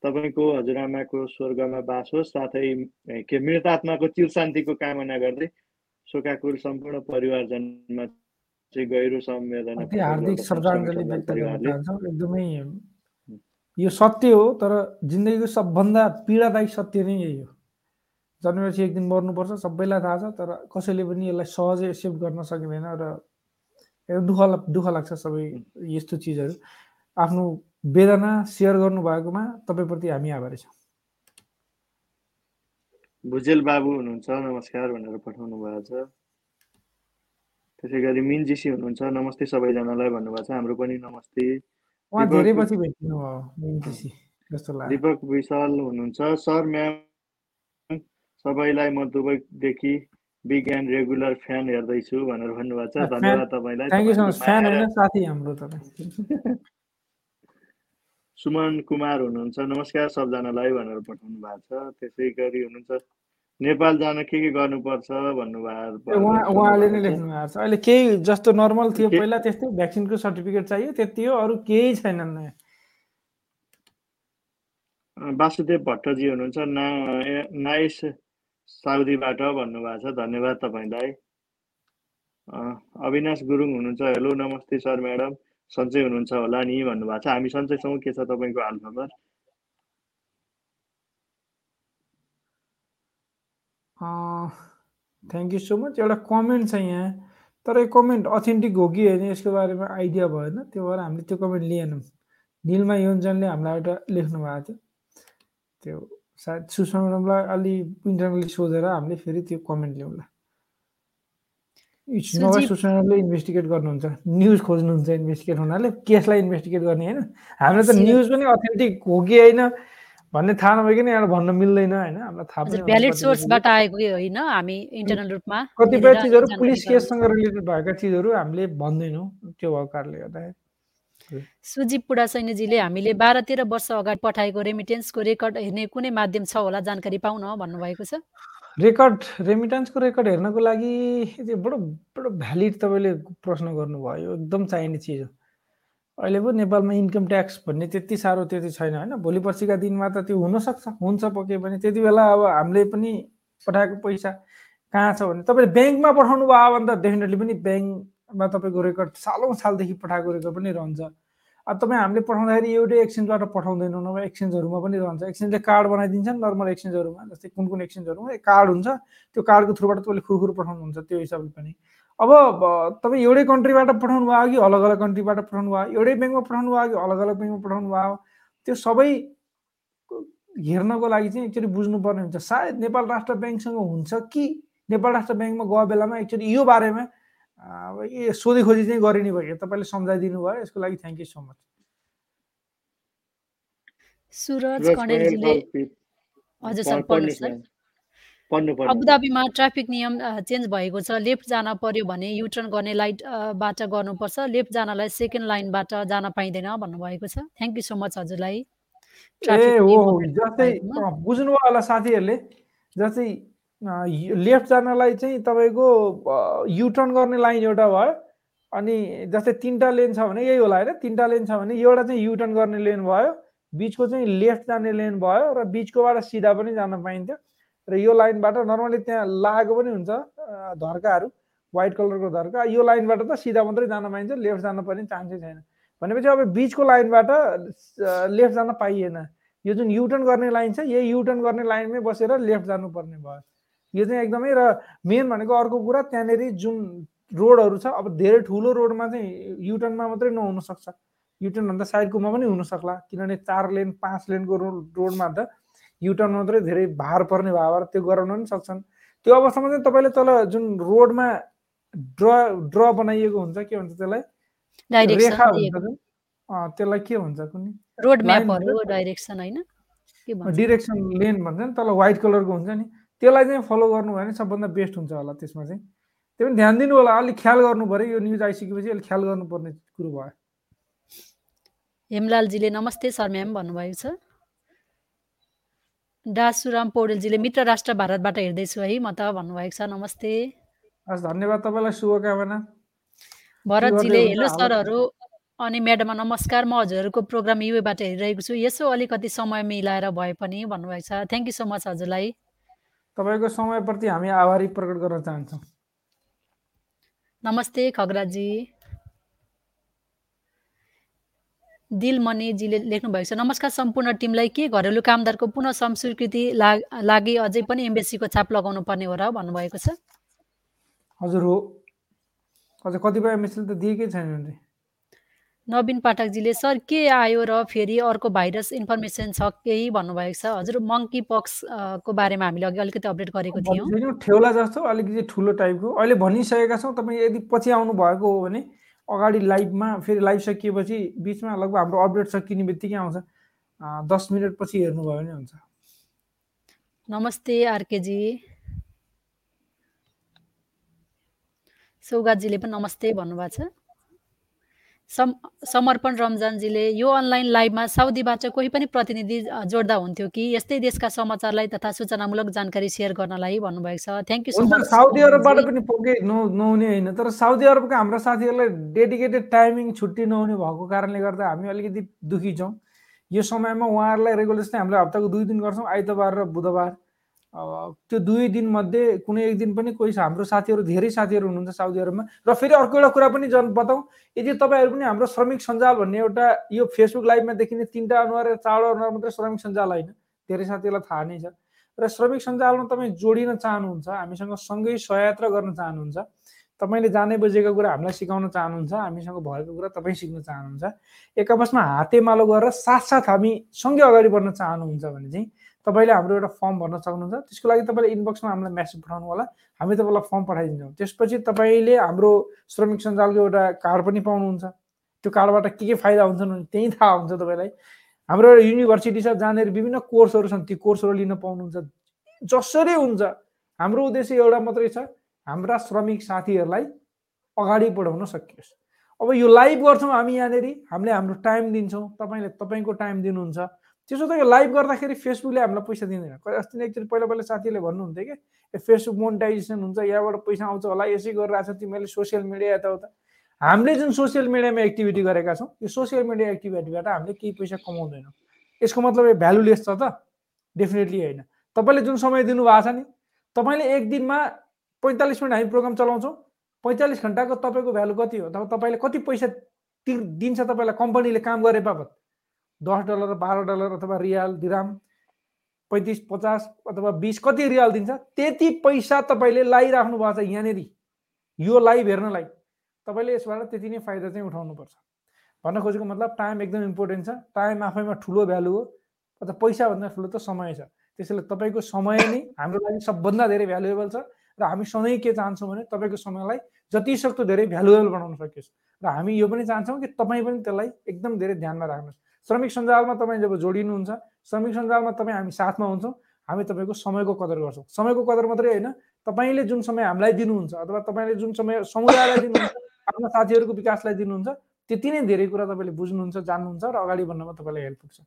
तपाईँको हजुरआमाको स्वर्गमा बास होस् साथै के मृत आत्माको चिर शान्तिको कामना गर्दै शोकाकुल सम्पूर्ण परिवारजनमा चाहिँ गहिरो संवेदना हार्दिक श्रद्धाञ्जली व्यक्त गर्न चाहन्छौँ। एकदमै यो सत्य हो तर जिन्दगीको सबभन्दा पीडादायी सत्य नै यही हो। जन्मेपछि एक दिन मर्नुपर्छ सबैलाई थाहा छ तर कसैले पनि यसलाई सहजै एक्सेप्ट गर्न सकिँदैन र दुःख दुःख लाग्छ सबै यस्तो चिजहरू। आफ्नो वेदना सेयर गर्नुभएकोमा तपाईँप्रति हामी आभारी छौँ। भुजेल बाबु हुनुहुन्छ नमस्कार भनेर पठाउनु भएको छ। त्यसै गरी मिनजीसी हुनुहुन्छ नमस्ते सबैजनालाई भन्नुभएको छ। हाम्रो पनि नमस्ते। धेरै पछि भेट्नु भयो दिपक विशाल हुनुहुन्छ। सर म्याम सबैलाई म दुबईदेखि बिग एन्ड रेगुलर फ्यान हेर्दैछु भनेर भन्नुभएको छ। धन्यवाद तपाईँलाई फ्यान होइन साथी हाम्रो तपाईँ सुमन कुमार हुनुहुन्छ। नमस्कार सबजनालाई भनेर पठाउनु भएको छ। त्यसै गरी हुनुहुन्छ नेपाल जान के के गर्नुपर्छ भन्नुभएको उहाँले नै लेख्नु भएको छ। अहिले केही जस्तो नर्मल थियो। पहिला त्यस्तै भ्याक्सिनको सर्टिफिकेट चाहियो त्यति हो। अरू केही नयाँ वासुदेव भट्टजी हुनुहुन्छ। ना नाइस साउदीबाट भन्नुभएको छ। धन्यवाद तपाईँलाई। अविनाश गुरुङ हुनुहुन्छ। हेलो नमस्ते सर म्याडम। सन्चै हुनुहुन्छ होला नि भन्नुभएको छ। हामी सन्चै छौँ के छ तपाईँको हालखबर थ्याङ्क यू सो मच एउटा कमेन्ट छ यहाँ। तर यो कमेन्ट अथेन्टिक हो कि होइन यसको बारेमा आइडिया भएन। त्यो भएर हामीले त्यो कमेन्ट लिएनौँ। निलमा योन्जनले हामीलाई एउटा लेख्नु भएको थियो। त्यो सायद सुषमा अलि इन्टरनली सोधेर हामीले फेरि त्यो कमेन्ट ल्याउँला सुषमाले इन्भेस्टिगेट गर्नुहुन्छ। न्युज खोज्नुहुन्छ इन्भेस्टिगेट हुनाले केसलाई इन्भेस्टिगेट गर्ने होइन? हाम्रो त न्युज पनि अथेन्टिक हो कि होइन? भन्ने थाहा नभइकन यहाँ भन्न मिल्दैन होइन? हामीलाई थाहा पनि भ्यालिड सोर्सबाट आएको होइन हामी इन्टरनल रूपमा कतिपय चिजहरू पुलिस केससँग रिलेटेड भएका चिजहरू हामीले भन्दैनौँ त्यो भएको कारणले गर्दाखेरि। सुजीव पुडा सैन्यजीले हामीले बाह्र तेह्र वर्ष अगाडि पठाएको रेमिटेन्सको रेकर्ड हेर्ने कुनै माध्यम छ होला जानकारी पाउन भन्नुभएको छ। रेकर्ड रेमिटेन्सको रेकर्ड हेर्नको लागि बडो बडो भ्यालिड तपाईँले प्रश्न गर्नुभयो। एकदम चाहिने चिज हो। अहिले पो नेपालमा इन्कम ट्याक्स भन्ने त्यति साह्रो त्यति छैन होइन? भोलि पर्सिका दिनमा त त्यो हुनसक्छ हुन्छ पके भने त्यति बेला अब हामीले पनि पठाएको पैसा कहाँ छ भने तपाईँले ब्याङ्कमा पठाउनु भयो भने त डेफिनेटली पनि ब्याङ्कमा तपाईँको रेकर्ड सालौँ सालदेखि पठाएको रेकर्ड पनि रहन्छ। अब तपाईँ हामीले पठाउँदाखेरि एउटै एक्सचेन्जबाट पठाउँदैनौँ नभए एक्सचेन्जहरूमा पनि रहन्छ। एक्सचेन्जले कार्ड बनाइदिन्छ नर्मल एक्सचेन्जहरूमा जस्तै कुन कुन एक्सचेन्जहरूमा कार्ड हुन्छ। त्यो कार्डको थ्रुबाट तपाईँले खुरखुर पठाउनुहुन्छ त्यो हिसाबले पनि। अब तपाईँ एउटै कन्ट्रीबाट पठाउनु भयो कि अलग अलग कन्ट्रीबाट पठाउनु भयो? एउटै ब्याङ्कमा पठाउनु भयो कि अलग अलग ब्याङ्कमा पठाउनु भयो? त्यो सबै हेर्नको लागि चाहिँ एक्चुली बुझ्नुपर्ने हुन्छ। सायद नेपाल राष्ट्र ब्याङ्कसँग हुन्छ कि? नेपाल राष्ट्र ब्याङ्कमा गयो बेलामा एक्चुली यो बारेमा अब ए सोधी खोजी चाहिँ गरिने भयो तपाईँले सम्झाइदिनु भयो यसको लागि thank you so much Suraj कणेलजीले हजुर सर पढ्नु सर। अबुधाबीमा ट्राफिक नियम चेन्ज भएको छ लेफ्ट जान पर्यो भने युटर्न गर्ने लाइटबाट गर्नुपर्छ लेफ्ट जानलाई सेकेन्ड लाइनबाट जान पाइँदैन भन्नुभएको छ। थ्याङ्क यू सो मच हजुरलाई। ए हो जस्तै बुझ्नुभयो होला साथीहरूले जस्तै लेफ्ट जानलाई चाहिँ तपाईँको युटर्न गर्ने लाइन एउटा भयो। अनि जस्तै तिनवटा लेन छ भने यही होला होइन? तिनवटा लेन छ भने एउटा चाहिँ युटर्न गर्ने लेन भयो बिचको चाहिँ लेफ्ट जाने लेन भयो र बिचकोबाट सिधा पनि जान पाइन्थ्यो। र यो लाइनबाट नर्मली त्यहाँ लागेको पनि हुन्छ धर्काहरू व्हाइट कलरको धर्का। यो लाइनबाट त सिधा मात्रै जान पाइन्छ लेफ्ट जान पर्ने चान्सै छैन। भनेपछि अब बिचको लाइनबाट लेफ्ट जान पाइएन। यो जुन युटर्न गर्ने लाइन छ यही युटर्न गर्ने लाइनमै बसेर लेफ्ट जानुपर्ने भयो। यो चाहिँ एकदमै र मेन भनेको अर्को कुरा त्यहाँनिर जुन रोडहरू छ अब धेरै ठुलो रोडमा चाहिँ युटर्नमा मात्रै नहुनसक्छ। युटर्नभन्दा साइडकोमा पनि हुनसक्ला किनभने चार लेन पाँच लेनको रोड रोडमा त युटर्न मात्रै धेरै भार पर्ने भएर त्यो गराउन पनि सक्छन्। त्यो अवस्थामा चाहिँ तपाईँले तल जुन रोडमा ड्र ड्र बनाइएको हुन्छ के भन्छ त्यसलाई? रेखा हुन्छ त्यसलाई के भन्छ कुनै रोड म्यापहरू डाइरेक्सन होइन? डिरेक्सन लेन भन्छ नि तल व्हाइट कलरको हुन्छ नि। त्यसलाई चाहिँ फलो गर्नु भयो भने सबभन्दा बेस्ट हुन्छ होला त्यसमा चाहिँ। त्यो पनि ध्यान दिनु होला अलिक ख्याल गर्नु पऱ्यो। यो न्युज आइसकेपछि अलिक ख्याल गर्नुपर्ने कुरो भयो। हेमलालजीले नमस्ते सर म्याम भन्नुभएको छ। दासुराम पौडेलजीले मित्र राष्ट्र भारतबाट हेर्दैछु है म त भन्नुभएको छ नमस्ते। हस् धन्यवाद तपाईँलाई शुभकामना। भरतजीले हेलो सरहरू। अनि म्याडम नमस्कार म हजुरहरूको प्रोग्राम युएबाट हेरिरहेको छु। यसो अलिकति समय मिलाएर भए पनि भन्नुभएको छ। थ्याङ्क यू सो मच हजुरलाई। तपाईँको समयप्रति हामी आभारी प्रकट गर्न चाहन्छौँ। नमस्ते खगराजी। दिलमणिजीले लेख्नु भएको छ नमस्कार सम्पूर्ण टिमलाई के घरेलु कामदारको पुनः संस्कृति लागि अझै पनि एमबेसीको छाप लगाउनु पर्ने हो र? भन्नुभएको छ। हजुर हो। अझ कतिपय एमबेसीले त दिएकै छैन नवीन पाठकजीले सर के आयो र फेरि अर्को भाइरस इन्फर्मेसन छ केही भन्नुभएको छ? हजुर मङ्की पक्सको बारेमा हामीले अघि अलिकति अपडेट गरेको थियौँ। ठेउला जस्तो अलिकति ठुलो टाइपको। अहिले भनिसकेका छौँ तपाईँ यदि पछि आउनु भएको हो भने अगाडि लाइभमा फेरि लाइभ सकिएपछि बिचमा लगभग हाम्रो अपडेट सकिने बित्तिकै आउँछ। दस मिनट पछि हेर्नुभयो भने हुन्छ। नमस्ते आरकेजी। सौगातजीले पनि नमस्ते भन्नुभएको छ। सम समर्पण रमजानजीले यो अनलाइन लाइभमा साउदीबाट कोही पनि प्रतिनिधि जोड्दा हुन्थ्यो कि? यस्तै देशका समाचारलाई तथा सूचनामूलक जानकारी सेयर गर्नलाई भन्नुभएको छ। Thank you so much Saudi अरबबाट पनि पके नहुने होइन तर साउदी अरबका हाम्रा साथीहरूलाई डेडिकेटेड टाइमिङ छुट्टी नहुने भएको कारणले गर्दा हामी अलिकति दुःखी छौँ। यो समयमा उहाँहरूलाई रेगुलर चाहिँ हामीले हप्ताको दुई दिन गर्छौँ आइतबार र बुधबार। त्यो दुई दिनमध्ये कुनै एक दिन पनि कोही हाम्रो साथीहरू धेरै साथीहरू हुनुहुन्छ साउदी अरबमा। र फेरि अर्को एउटा कुरा पनि जन बताउँ यदि तपाईँहरू पनि हाम्रो श्रमिक सञ्जाल भन्ने एउटा यो फेसबुक लाइभमा देखिने तिनवटा अनुहार चारवटा अनुहार मात्रै श्रमिक सञ्जाल होइन धेरै साथीहरूलाई थाहा नै छ। र श्रमिक सञ्जालमा तपाईँ जोडिन चाहनुहुन्छ हामीसँग सँगै सहयात्रा गर्न चाहनुहुन्छ तपाईँले जाने बुझेको कुरा हामीलाई सिकाउन चाहनुहुन्छ हामीसँग भएको कुरा तपाईँ सिक्न चाहनुहुन्छ। एक आपसमा हातेमालो गरेर साथसाथ हामी सँगै अगाडि बढ्न चाहनुहुन्छ भने चाहिँ तपाईँले हाम्रो एउटा फर्म भर्न सक्नुहुन्छ। त्यसको लागि तपाईँले इनबक्समा हामीलाई मेसेज पठाउनु होला। हामी तपाईँलाई फर्म पठाइदिन्छौँ। त्यसपछि तपाईँले हाम्रो श्रमिक सञ्जालको एउटा कार्ड पनि पाउनुहुन्छ। त्यो कार्डबाट के के फाइदा हुन्छन् भने त्यहीँ थाहा हुन्छ तपाईँलाई। हाम्रो एउटा युनिभर्सिटी छ जहाँनिर विभिन्न कोर्सहरू छन्। ती कोर्सहरू लिन पाउनुहुन्छ। जसरी हुन्छ हाम्रो उद्देश्य एउटा मात्रै छ हाम्रा श्रमिक साथीहरूलाई अगाडि बढाउन सकियोस्। अब यो लाइभ गर्छौँ हामी यहाँनिर। हामीले हाम्रो टाइम दिन्छौँ। तपाईँले तपाईँको टाइम दिनुहुन्छ। त्यसो त यो लाइभ गर्दाखेरि फेसबुकले हामीलाई पैसा दिँदैन। अस्ति एकचोटि पहिला पहिला साथीले भन्नुहुन्थ्यो कि फेसबुक मोनिटाइजेसन हुन्छ यहाँबाट पैसा आउँछ होला यसै गरिरहेको छ तिमीले सोसियल मिडिया यताउता। हामीले जुन सोसियल मिडियामा एक्टिभिटी गरेका छौँ यो सोसियल मिडिया एक्टिभिटीबाट हामीले केही पैसा कमाउँदैनौँ। यसको मतलब भ्यालुलेस छ त? डेफिनेटली होइन। तपाईँले जुन समय दिनुभएको छ नि तपाईँले एक दिनमा पैँतालिस मिनट हामी प्रोग्राम चलाउँछौँ पैँतालिस घन्टाको तपाईँको भ्यालु कति हो? तपाईँले कति पैसा तिर दिन्छ तपाईँलाई कम्पनीले काम गरे बापत? दस डलर बाह्र डलर अथवा रियाल दिराम पैँतिस पचास अथवा बिस कति रियाल दिन्छ त्यति पैसा तपाईँले लगाइराख्नु भएको छ यहाँनिर। यो लाइभ हेर्नलाई तपाईँले यसबाट त्यति नै फाइदा चाहिँ उठाउनुपर्छ। भन्न खोजेको मतलब टाइम एकदम इम्पोर्टेन्ट छ। टाइम आफैमा ठुलो भ्यालु हो। अथवा पैसाभन्दा ठुलो त समय छ। त्यसैले तपाईँको समय नै हाम्रो लागि सबभन्दा धेरै भ्यालुएबल छ र हामी सधैँ के चाहन्छौँ भने तपाईँको समयलाई जति सक्दो धेरै भ्यालुएबल बनाउन सकियोस्। र हामी यो पनि चाहन्छौँ कि तपाईँ पनि त्यसलाई एकदम धेरै ध्यानमा राख्नुहोस्। श्रमिक सञ्जालमा तपाईँ जब जोडिनुहुन्छ श्रमिक सञ्जालमा तपाईँ हामी साथमा हुन्छौँ हामी तपाईँको समयको कदर गर्छौँ। समयको कदर मात्रै होइन तपाईँले जुन समय हामीलाई दिनुहुन्छ अथवा तपाईँले जुन समय समुदायलाई दिनुहुन्छ आफ्ना साथीहरूको विकासलाई दिनुहुन्छ त्यति नै धेरै कुरा तपाईँले बुझ्नुहुन्छ जान्नुहुन्छ र अगाडि बढ्नमा तपाईँलाई हेल्प पुग्छ।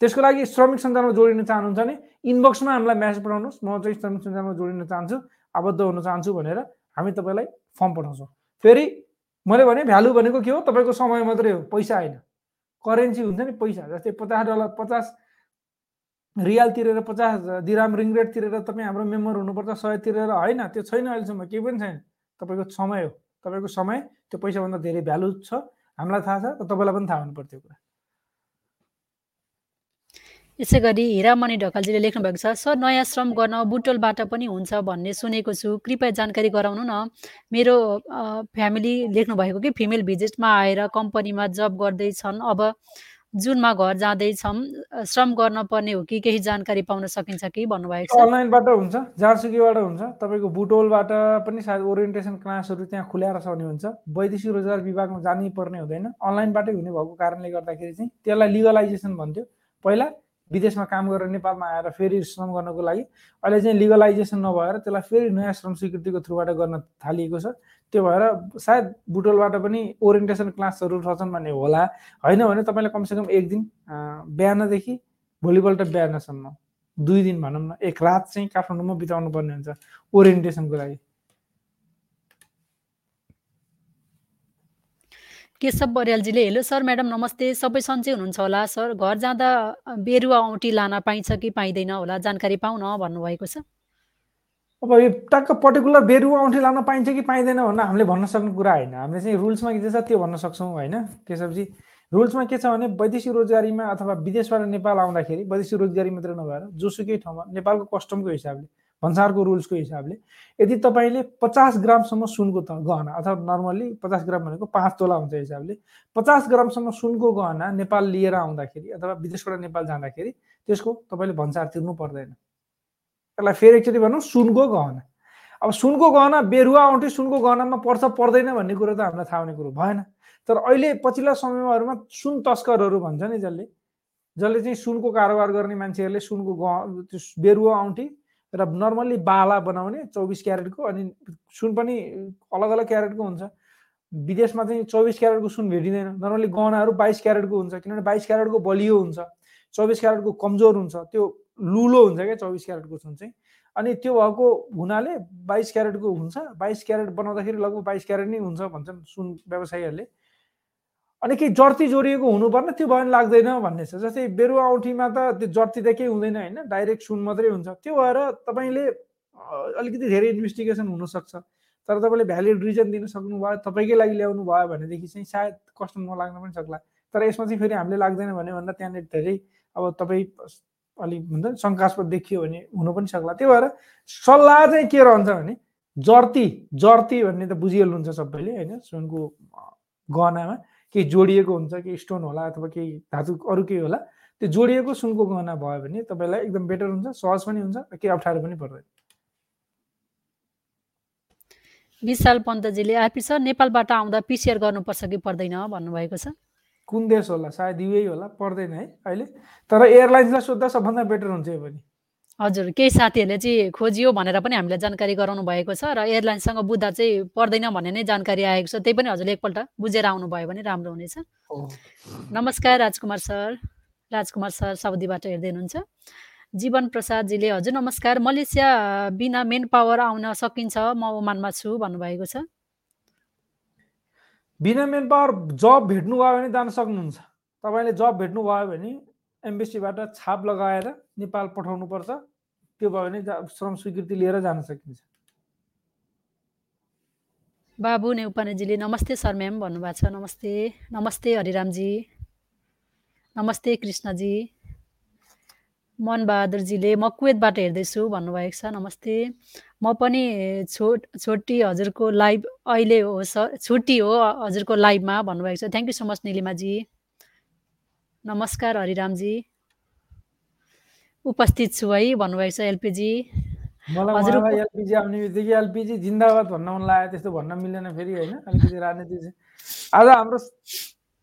त्यसको लागि श्रमिक सञ्जालमा जोडिन चाहनुहुन्छ भने इनबक्समा हामीलाई म्यासेज पठाउनुहोस्। म चाहिँ श्रमिक सञ्जालमा जोडिन चाहन्छु आबद्ध हुन चाहन्छु भनेर हामी तपाईँलाई फर्म पठाउँछौँ। फेरि मैले भने भ्यालु भनेको के हो? तपाईँको समय मात्रै हो पैसा होइन। करेन्सी हुन्छ नि पैसा जस्तै पचास डलर पचास रियाल तिरेर पचास दिराम रिङ रेट तिरेर तपाईँ हाम्रो मेम्बर हुनुपर्छ सय तिरेर होइन त्यो छैन अहिलेसम्म केही पनि छैन। तपाईँको समय हो तपाईँको समय त्यो पैसाभन्दा धेरै भ्यालु छ हामीलाई थाहा छ र तपाईँलाई पनि थाहा हुनुपर्छ त्यो कुरा। यसै गरी हिरामणि ढकालजीले लेख्नु भएको छ सर नयाँ श्रम गर्न बुटोलबाट पनि हुन्छ भन्ने सुनेको छु। कृपया जानकारी गराउनु न। मेरो फ्यामिली लेख्नु भएको कि फिमेल भिजिटमा आएर कम्पनीमा जब गर्दैछन् अब जुनमा घर जाँदैछौँ श्रम गर्न पर्ने हो कि केही जानकारी पाउन सकिन्छ कि भन्नुभएको छ? अनलाइनबाट हुन्छ झारसुकीबाट हुन्छ। तपाईँको बुटोलबाट पनि सायद ओरिएन्टेसन क्लासहरू त्यहाँ खुल्याएर छ भने हुन्छ। वैदेशिक रोजगार विभागमा जानै पर्ने हुँदैन। अनलाइनबाटै हुने भएको कारणले गर्दाखेरि चाहिँ त्यसलाई लिगलाइजेसन भन्थ्यो। पहिला विदेशमा काम गरेर नेपालमा आएर फेरि श्रम गर्नको लागि अहिले चाहिँ लिगलाइजेसन नभएर त्यसलाई फेरि नयाँ श्रम स्वीकृतिको थ्रुबाट गर्न थालिएको छ। त्यो भएर सायद बुटोलबाट पनि ओरिएन्टेसन क्लासहरू रहेछन् भन्ने होला। होइन भने तपाईँले कमसेकम एक दिन बिहानदेखि भोलिपल्ट बिहानसम्म दुई दिन भनौँ न एक रात चाहिँ काठमाडौँमा बिताउनु पर्ने हुन्छ ओरिएन्टेसनको लागि। केशव बरियालजीले हेलो सर म्याडम नमस्ते सबै सन्चै हुनुहुन्छ होला? सर घर जाँदा बेरुवा औँठी लान पाइन्छ कि पाइँदैन होला? जानकारी पाउन भन्नुभएको छ। अब यो टक्क पर्टिकुलर बेरुवा औँठी लान पाइन्छ कि पाइँदैन भनेर हामीले भन्न सक्ने कुरा होइन। हामीले चाहिँ रुल्समा के छ त्यो भन्न सक्छौँ होइन? केशवजी रुल्समा के छ भने वैदेशिक रोजगारीमा अथवा विदेशबाट नेपाल आउँदाखेरि वैदेशिक रोजगारी मात्रै नभएर जोसुकै ठाउँमा नेपालको कस्टमको हिसाबले भन्सारको रुल्सको हिसाबले। यदि तपाईँले पचास ग्रामसम्म सुनको त गहना अथवा नर्मल्ली पचास ग्राम भनेको पाँच तोला हुन्छ हिसाबले पचास ग्रामसम्म सुनको गहना नेपाल लिएर आउँदाखेरि अथवा विदेशबाट नेपाल जाँदाखेरि त्यसको तपाईँले भन्सार तिर्नु पर्दैन। त्यसलाई फेरि एकचोटि भनौँ सुनको गहना। अब सुनको गहना बेरुवा औँठी सुनको गहनामा पर्छ पर्दैन भन्ने कुरो त हामीलाई थाहा हुने कुरो भएन। तर अहिले पछिल्ला समयहरूमा सुन तस्करहरू भन्छ नि जसले जसले चाहिँ सुनको कारोबार गर्ने मान्छेहरूले सुनको गह बेरुवा औँठी र नर्मल्ली बाला बनाउने चौबिस क्यारेटको अनि सुन पनि अलग अलग क्यारेटको हुन्छ। विदेशमा चाहिँ चौबिस क्यारेटको सुन भेटिँदैन। नर्मल्ली गहनाहरू बाइस क्यारेटको हुन्छ किनभने बाइस क्यारेटको बलियो हुन्छ। चौबिस क्यारेटको कमजोर हुन्छ त्यो लुलो हुन्छ क्या चौबिस क्यारेटको सुन चाहिँ। अनि त्यो भएको हुनाले बाइस क्यारेटको हुन्छ। बाइस क्यारेट बनाउँदाखेरि लगभग बाइस क्यारेट नै हुन्छ भन्छन् सुन व्यवसायीहरूले। अनि केही जर्ती जोडिएको हुनुपर्ने त्यो भयो भने लाग्दैन भन्ने छ। जस्तै बेरुवा औँठीमा त त्यो जर्ती त केही हुँदैन होइन डाइरेक्ट सुन मात्रै हुन्छ। त्यो भएर तपाईँले अलिकति धेरै इन्भेस्टिगेसन हुनसक्छ। तर तपाईँले भ्यालिड रिजन दिन सक्नुभयो तपाईँकै लागि ल्याउनु भयो भनेदेखि चाहिँ सायद कस्ट नलाग्न पनि सक्ला। तर यसमा चाहिँ फेरि हामीले लाग्दैन भने भन्दा त्यहाँनिर धेरै अब तपाईँ अलिक हुन्छ शङ्कास्पद देखियो भने हुनु पनि सक्ला। त्यो भएर सल्लाह चाहिँ के रहन्छ भने जर्ती जर्ती भन्ने त बुझिहाल्नुहुन्छ सबैले होइन सुनको गहनामा। केही जोडिएको हुन्छ केही स्टोन होला अथवा केही धातु अरू केही होला त्यो जोडिएको सुनको गहना भयो भने तपाईँलाई एकदम बेटर हुन्छ सहज पनि हुन्छ केही अप्ठ्यारो पनि पर्दैन। विशाल पन्तजीले आरपी सर नेपालबाट आउँदा पिसिआर गर्नुपर्छ कि पर्दैन भन्नुभएको छ? कुन देश होला सायद युए होला पर्दैन है अहिले। तर एयरलाइन्सलाई सोद्धा सबभन्दा बेटर हुन्छ यो पनि। हजुर केही साथीहरूले चाहिँ खोजियो भनेर पनि हामीलाई जानकारी गराउनु भएको छ र एयरलाइन्ससँग बुझ्दा चाहिँ पर्दैन भन्ने नै जानकारी आएको छ। त्यही पनि हजुरले एकपल्ट बुझेर आउनुभयो भने राम्रो हुनेछ। नमस्कार राजकुमार सर। राजकुमार सर साउदीबाट हेर्दै हुनुहुन्छ जीवन प्रसादजीले हजुर नमस्कार। मलेसिया बिना मेन पावर आउन सकिन्छ म ओमानमा छु भन्नुभएको छ। बिना मेन पावर जब भेट्नुभयो भने जान सक्नुहुन्छ। तपाईँले जब भेट्नुभयो भने एम्बेसीबाट छाप लगाएर नेपाल पठाउनुपर्छ। त्यो भयो भने श्रम स्वीकृति लिएर जान सकिन्छ। बाबु नेउपानेजीले नमस्ते सर म्याम भन्नुभएको छ। नमस्ते नमस्ते हरिरामजी नमस्ते कृष्णजी। मनबहादुरजीले म कुवेतबाट हेर्दैछु भन्नुभएको छ। नमस्ते। म पनि छोट छोटी हजुरको लाइभ अहिले हो सर छुट्टी हो हजुरको लाइभमा भन्नुभएको छ। Thank you so much Nilimaji. नमस्कार हरिरामजी। उपस्थित छु है भन्नुभएको छ एलपिजी। मलाई एलपिजी आउने बित्तिकै एलपिजी जिन्दाबाद भन्न मन लाग्यो त्यस्तो भन्न मिल्दैन फेरि होइन? अलिकति राजनीति चाहिँ। आज हाम्रो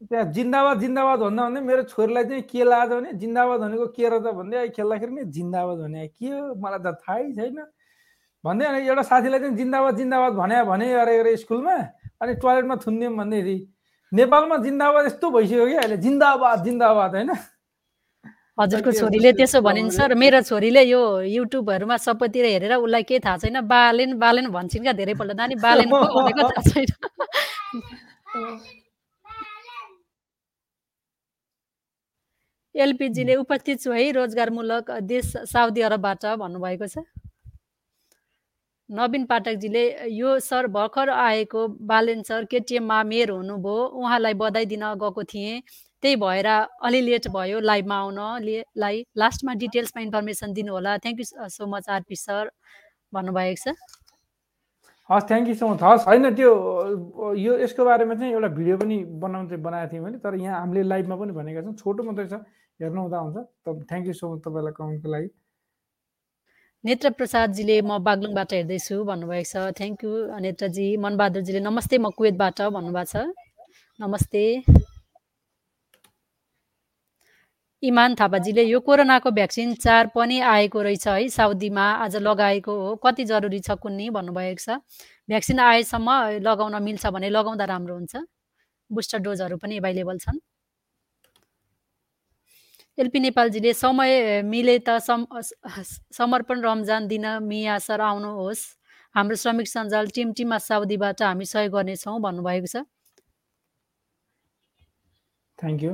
त्यहाँ जिन्दाबाद जिन्दाबाद भन्दा भन्दै मेरो छोरीलाई चाहिँ के लाग्छ भने जिन्दाबाद भनेको के र त भन्दै खेल्दाखेरि नि जिन्दाबाद भने के हो? मलाई त थाहै छैन। भन्दै अनि एउटा साथीलाई चाहिँ जिन्दाबाद जिन्दाबाद भने भने अरे स्कुलमा अनि टोयलेटमा थुनिदिउँ भन्दैखेरि नेपालमा जिन्दाबाद यस्तो भइसक्यो कि अहिले। जिन्दाबाद जिन्दाबाद होइन? हजुरको छोरीले त्यसो भनिन्छ र मेरो छोरीले यो युट्युबहरूमा सबैतिर हेरेर उसलाई केही थाहा छैन बालेन बालेन भन्छन् क्या धेरैपल्ट। नानी बालेन भनेको थाहा छैन। एलपिजीले उपस्थित छु है रोजगारमूलक देश साउदी अरबबाट भन्नुभएको छ। नवीन पाठकजीले यो सर भर्खर आएको बालेन सर केटिएममा मेयर हुनुभयो उहाँलाई बधाई दिन गएको थिएँ। त्यही भएर अलि लेट भयो लाइभमा आउन। लाई लास्टमा डिटेल्समा इन्फर्मेसन दिनु होला thank you so much RP sir भन्नुभएको छ। हस् थ्याङ्क यू सो मच हस् होइन त्यो यो यसको बारेमा चाहिँ एउटा भिडियो पनि बनाउनु चाहिँ बनाएको थियौँ मैले तर यहाँ हामीले लाइभमा पनि भनेका छौँ। छोटो मात्रै छ हेर्नु हुँदा हुन्छ। थ्याङ्क यू सो मच तपाईँलाई कमेन्टको लागि। नेत्र प्रसादजीले म बागलुङबाट हेर्दैछु भन्नुभएको छ। थ्याङ्क यू नेत्रजी मनबहादुरजीले नमस्ते म कुवेतबाट भन्नुभएको छ। नमस्ते। इमान थापाजीले यो कोरोनाको भ्याक्सिन चार पनि आएको रहेछ है साउदीमा आज लगाएको हो। कति जरुरी छ कुन्नी भन्नुभएको छ। भ्याक्सिन आएसम्म लगाउन मिल्छ भने लगाउँदा राम्रो हुन्छ। बुस्टर डोजहरू पनि एभाइलेबल छन्। एलपी नेपालजीले समय मिले त सम समर्पण रमजान दिन मिया सर आउनुहोस्। हाम्रो श्रमिक सञ्जाल टिम टिममा साउदीबाट हामी सहयोग गर्नेछौँ भन्नुभएको छ। थ्याङ्क यू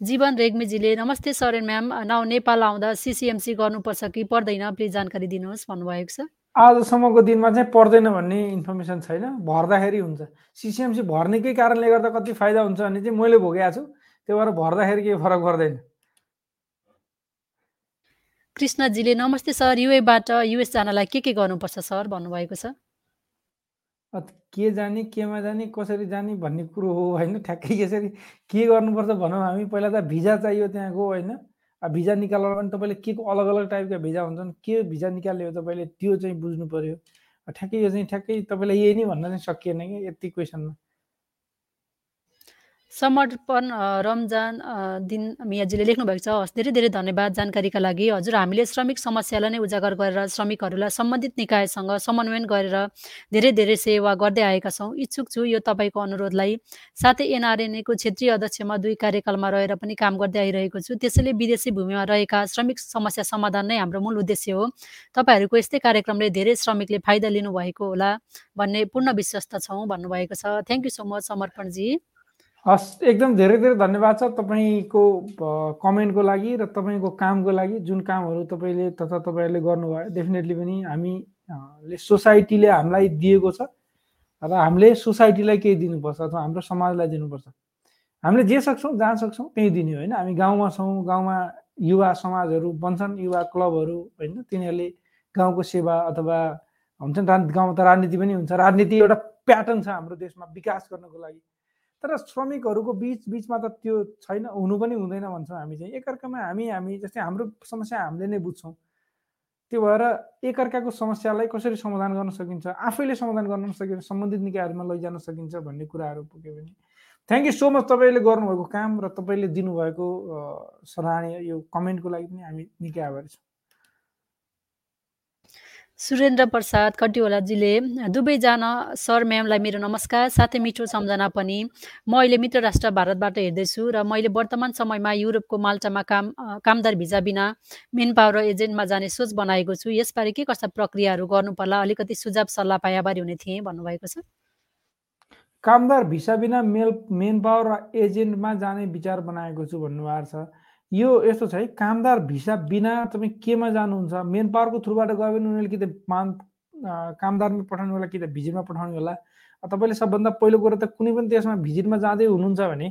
जीवन रेग्मीजीले नमस्ते sir and ma'am. Now Nepal आउँदा सिसिएमसी गर्नुपर्छ कि पर्दैन? प्लिज जानकारी दिनुहोस् भन्नुभएको छ। आजसम्मको दिनमा चाहिँ पर्दैन भन्ने इन्फर्मेसन छैन। भर्दाखेरि हुन्छ। सिसिएमसी भर्नेकै कारणले गर्दा कति फाइदा हुन्छ भने चाहिँ मैले भोगेको छु। त्यो भएर भर्दाखेरि केही फरक पर्दैन। कृष्णजीले नमस्ते सर युएबाट युएस जानलाई के के गर्नुपर्छ सर भन्नुभएको छ? के जाने केमा जाने कसरी जाने भन्ने कुरो हो होइन? ठ्याक्कै यसरी के गर्नुपर्छ भनौँ हामी। पहिला त भिजा चाहियो त्यहाँको होइन? भिजा निकाल्दा पनि तपाईँले के को अलग अलग टाइपका भिजा हुन्छन् के भिजा निकाल्ने हो तपाईँले त्यो चाहिँ बुझ्नु पऱ्यो ठ्याक्कै यो चाहिँ ठ्याक्कै तपाईँलाई यही नै भन्न चाहिँ सकिएन कि यति क्वेसनमा। समर्पण रमजान दिन मियाजीले लेख्नुभएको छ। हस् धेरै धेरै धन्यवाद जानकारीका लागि। हजुर हामीले श्रमिक समस्यालाई नै उजागर गरेर श्रमिकहरूलाई सम्बन्धित निकायसँग समन्वयन गरेर धेरै धेरै सेवा गर्दै आएका छौँ। इच्छुक छु यो तपाईँको अनुरोधलाई। साथै एनआरएनएको क्षेत्रीय अध्यक्षमा दुई कार्यकालमा रहेर पनि काम गर्दै आइरहेको छु। त्यसैले विदेशी भूमिमा रहेका श्रमिक समस्या समाधान नै हाम्रो मूल उद्देश्य हो। तपाईँहरूको यस्तै कार्यक्रमले धेरै श्रमिकले फाइदा लिनुभएको होला भन्ने पूर्ण विश्वस्त छौँ भन्नुभएको छ। Thank you so much Samarpanji हस् एकदम धेरै धेरै धन्यवाद छ तपाईँको कमेन्टको लागि र तपाईँको कामको लागि। जुन कामहरू तपाईँले तथा तपाईँहरूले गर्नुभयो डेफिनेटली पनि हामीले सोसाइटीले हामीलाई दिएको छ र हामीले सोसाइटीलाई केही दिनुपर्छ अथवा हाम्रो समाजलाई दिनुपर्छ। हामीले जे सक्छौँ जहाँ सक्छौँ त्यहीँ दिने होइन। हामी गाउँमा छौँ गाउँमा युवा समाजहरू बन्छन् युवा क्लबहरू होइन तिनीहरूले गाउँको सेवा अथवा हुन्छ नि गाउँमा त राजनीति पनि हुन्छ। राजनीति एउटा प्याटर्न छ हाम्रो देशमा विकास गर्नको लागि। तर श्रमिकहरूको बिच बिचमा त त्यो छैन हुनु पनि हुँदैन भन्छौँ हामी चाहिँ। एकअर्कामा हामी हामी जस्तै हाम्रो समस्या हामीले नै बुझ्छौँ। त्यो भएर एकअर्काको समस्यालाई कसरी समाधान गर्न सकिन्छ आफैले समाधान गर्न सकिन्छ सम्बन्धित निकायहरूमा लैजान सकिन्छ भन्ने कुराहरू पुग्यो भने थ्याङ्क यू सो मच तपाईँले गर्नुभएको काम र तपाईँले दिनुभएको सराहनीय यो कमेन्टको लागि पनि हामी निकै आभारी छौँ। सुरेन्द्र प्रसाद कटिवालाजीले दुवैजना सर म्यामलाई मेरो नमस्कार साथै मिठो सम्झना पनि। म अहिले मित्र राष्ट्र भारतबाट हेर्दैछु र मैले वर्तमान समयमा युरोपको माल्टामा काम कामदार भिजा बिना मेन पावर एजेन्टमा जाने सोच बनाएको छु। यसबारे के कस्ता प्रक्रियाहरू गर्नु पर्ला अलिकति सुझाव सल्लाह पायाबारी हुने थिएँ भन्नुभएको छ। कामदार भिसा बिना मेल मेन पावर एजेन्टमा जाने विचार बनाएको छु भन्नुभएको छ। यो यस्तो छ है कामदार भिसा बिना तपाईँ केमा जानुहुन्छ? मेन पावरको थ्रुबाट गयो भने उनीहरूले कि त मान कामदारमा पठाउने होला कि त भिजिटमा पठाउने होला? तपाईँले सबभन्दा पहिलो कुरो त कुनै पनि देशमा भिजिटमा जाँदै हुनुहुन्छ भने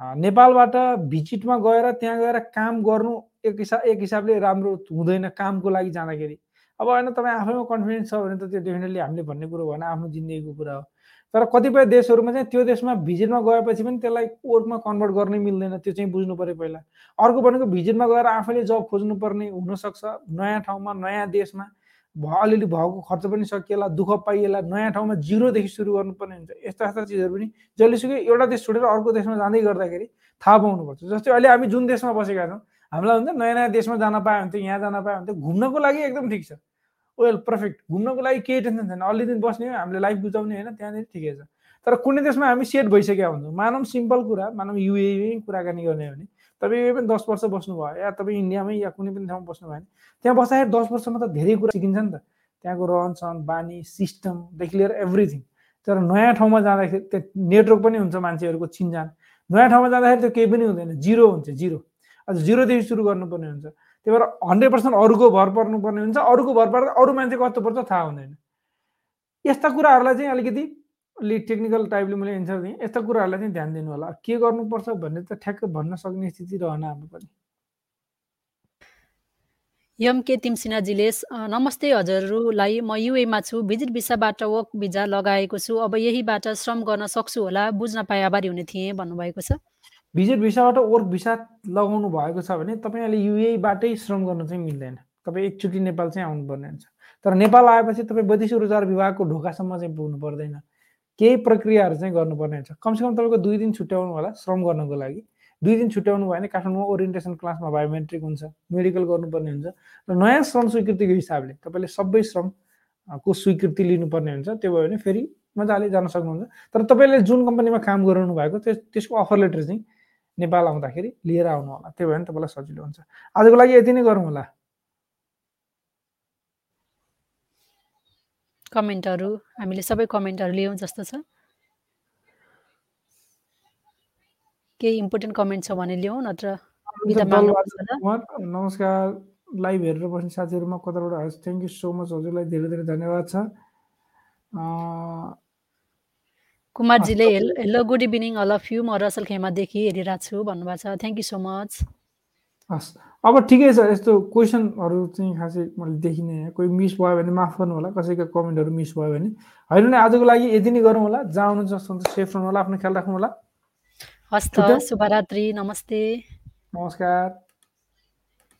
नेपालबाट भिजिटमा गएर त्यहाँ गएर काम गर्नु एक हिसाब एक हिसाबले राम्रो हुँदैन कामको लागि जाँदाखेरि। अब होइन तपाईँ आफैमा कन्फिडेन्स छ भने त त्यो डेफिनेटली हामीले भन्ने कुरो भएन आफ्नो जिन्दगीको कुरा हो। तर कतिपय देशहरूमा चाहिँ त्यो देशमा भिजिटमा गएपछि पनि त्यसलाई वर्कमा कन्भर्ट गर्नै मिल्दैन त्यो चाहिँ बुझ्नु पऱ्यो पहिला। अर्को भनेको भिजिटमा गएर आफैले जब खोज्नुपर्ने हुनसक्छ नयाँ ठाउँमा नयाँ देशमा भ अलिअलि भएको खर्च पनि सकिएला दुःख पाइएला नयाँ ठाउँमा जिरोदेखि सुरु गर्नुपर्ने हुन्छ। यस्ता यस्ता चिजहरू पनि जहिलेसुकै एउटा देश छोडेर अर्को देशमा जाँदै गर्दाखेरि थाहा पाउनुपर्छ। जस्तै अहिले हामी जुन देशमा बसेका छौँ हामीलाई हुन्छ नयाँ नयाँ देशमा जान पायो त यहाँ जान पायो भने घुम्नको लागि एकदम ठिक छ। वेल पर्फेक्ट घुम्नको लागि केही टेन्सन छैन। अलि दिन बस्ने हो हामीले लाइफ बुझाउने होइन त्यहाँनिर ठिकै छ। तर कुनै देशमा हामी सेट भइसकेका हुन्छौँ। मानव सिम्पल कुरा मानव युएमै कुराकानी गर्ने हो भने। तपाईँ पनि दस वर्ष बस्नुभयो या तपाईँ इन्डियामै या कुनै पनि ठाउँमा बस्नुभयो भने त्यहाँ बस्दाखेरि दस वर्षमा त धेरै कुरा सिकिन्छ नि त। त्यहाँको रहनसहन बानी सिस्टमदेखि लिएर एभ्रिथिङ तर नयाँ ठाउँमा जाँदाखेरि त्यो नेटवर्क पनि हुन्छ मान्छेहरूको चिन्जान। नयाँ ठाउँमा जाँदाखेरि त्यो केही पनि हुँदैन। जिरो हुन्छ जिरो। अझ जिरोदेखि सुरु गर्नुपर्ने हुन्छ। त्यही भएर हन्ड्रेड पर्सेन्ट अरूको भर पर्नुपर्ने हुन्छ। अरूको भर पर्दा अरू मान्छे कस्तो पर्छ थाहा हुँदैन। यस्ता कुराहरूलाई चाहिँ अलिकति अलि टेक्निकल टाइपले मैले एन्सर दिएँ। यस्ता कुराहरूलाई चाहिँ ध्यान दिनु होला। के गर्नुपर्छ भन्ने त ठ्याक्क भन्न सक्ने स्थिति रहन हाम्रो पनि। यम के तिमसिनाजीले नमस्ते हजुरहरूलाई। म युएमा छु। भिजिट भिसाबाट वर्क भिजा लगाएको छु। अब यहीबाट श्रम गर्न सक्छु होला। बुझ्न पाए आभारी हुने थिएँ भन्नुभएको छ। भिजिट भिसाबाट वर्क भिसा लगाउनु भएको छ भने तपाईँ अहिले युएबाटै श्रम गर्न चाहिँ मिल्दैन। तपाईँ एकचोटि नेपाल चाहिँ आउनुपर्ने हुन्छ। तर नेपाल आएपछि तपाईँ वैदेशिक रोजगार विभागको ढोकासम्म चाहिँ पुग्नु पर्दैन। केही प्रक्रियाहरू चाहिँ गर्नुपर्ने हुन्छ। कमसेकम तपाईँको दुई दिन छुट्याउनु होला श्रम गर्नको लागि। दुई दिन छुट्याउनु भयो भने काठमाडौँमा ओरिएन्टेसन क्लासमा बायोमेट्रिक हुन्छ मेडिकल गर्नुपर्ने हुन्छ र नयाँ श्रम स्वीकृतिको हिसाबले तपाईँले सबै श्रमको स्वीकृति लिनुपर्ने हुन्छ। त्यो भयो भने फेरि मजाले जान सक्नुहुन्छ। तर तपाईँले जुन कम्पनीमा काम गराउनु भएको त्यस त्यसको अफर लेटर चाहिँ नेपाल आउँदाखेरि लिएर आउनु होला। त्यो भयो भने तपाईँलाई सजिलो हुन्छ। आजको लागि यति नै गरौँ होला। कमेन्टहरू हामीले सबै कमेन्टहरू लियौँ जस्तो छ। केही इम्पोर्टेन्ट कमेन्ट छ भने ल्याउँ नत्र नमस्कार। लाइभ हेरेर बस्ने साथीहरूमा कताबाट थ्याङ्क यू सो मच हजुरलाई। धेरै धेरै धन्यवाद छ। कुमारजीले hello good evening all of you. म रसल खेमादेखि हेरिरहेको छु भन्नुभएको छ। थ्याङ्क यू सो मच हस्। अब ठिकै छ यस्तो क्वेसनहरू चाहिँ खासै मैले देखिनँ कोही मिस भयो भने माफ गर्नु होला कसैको कमेन्टहरू मिस भयो भने। होइन नि आजको लागि यति नै गरौँ होला। जहाँ हुनुहुन्छ सेफ रहनु होला आफ्नो ख्याल राख्नु होला। हस्त शुभरात्रि नमस्ते। नमस्कार।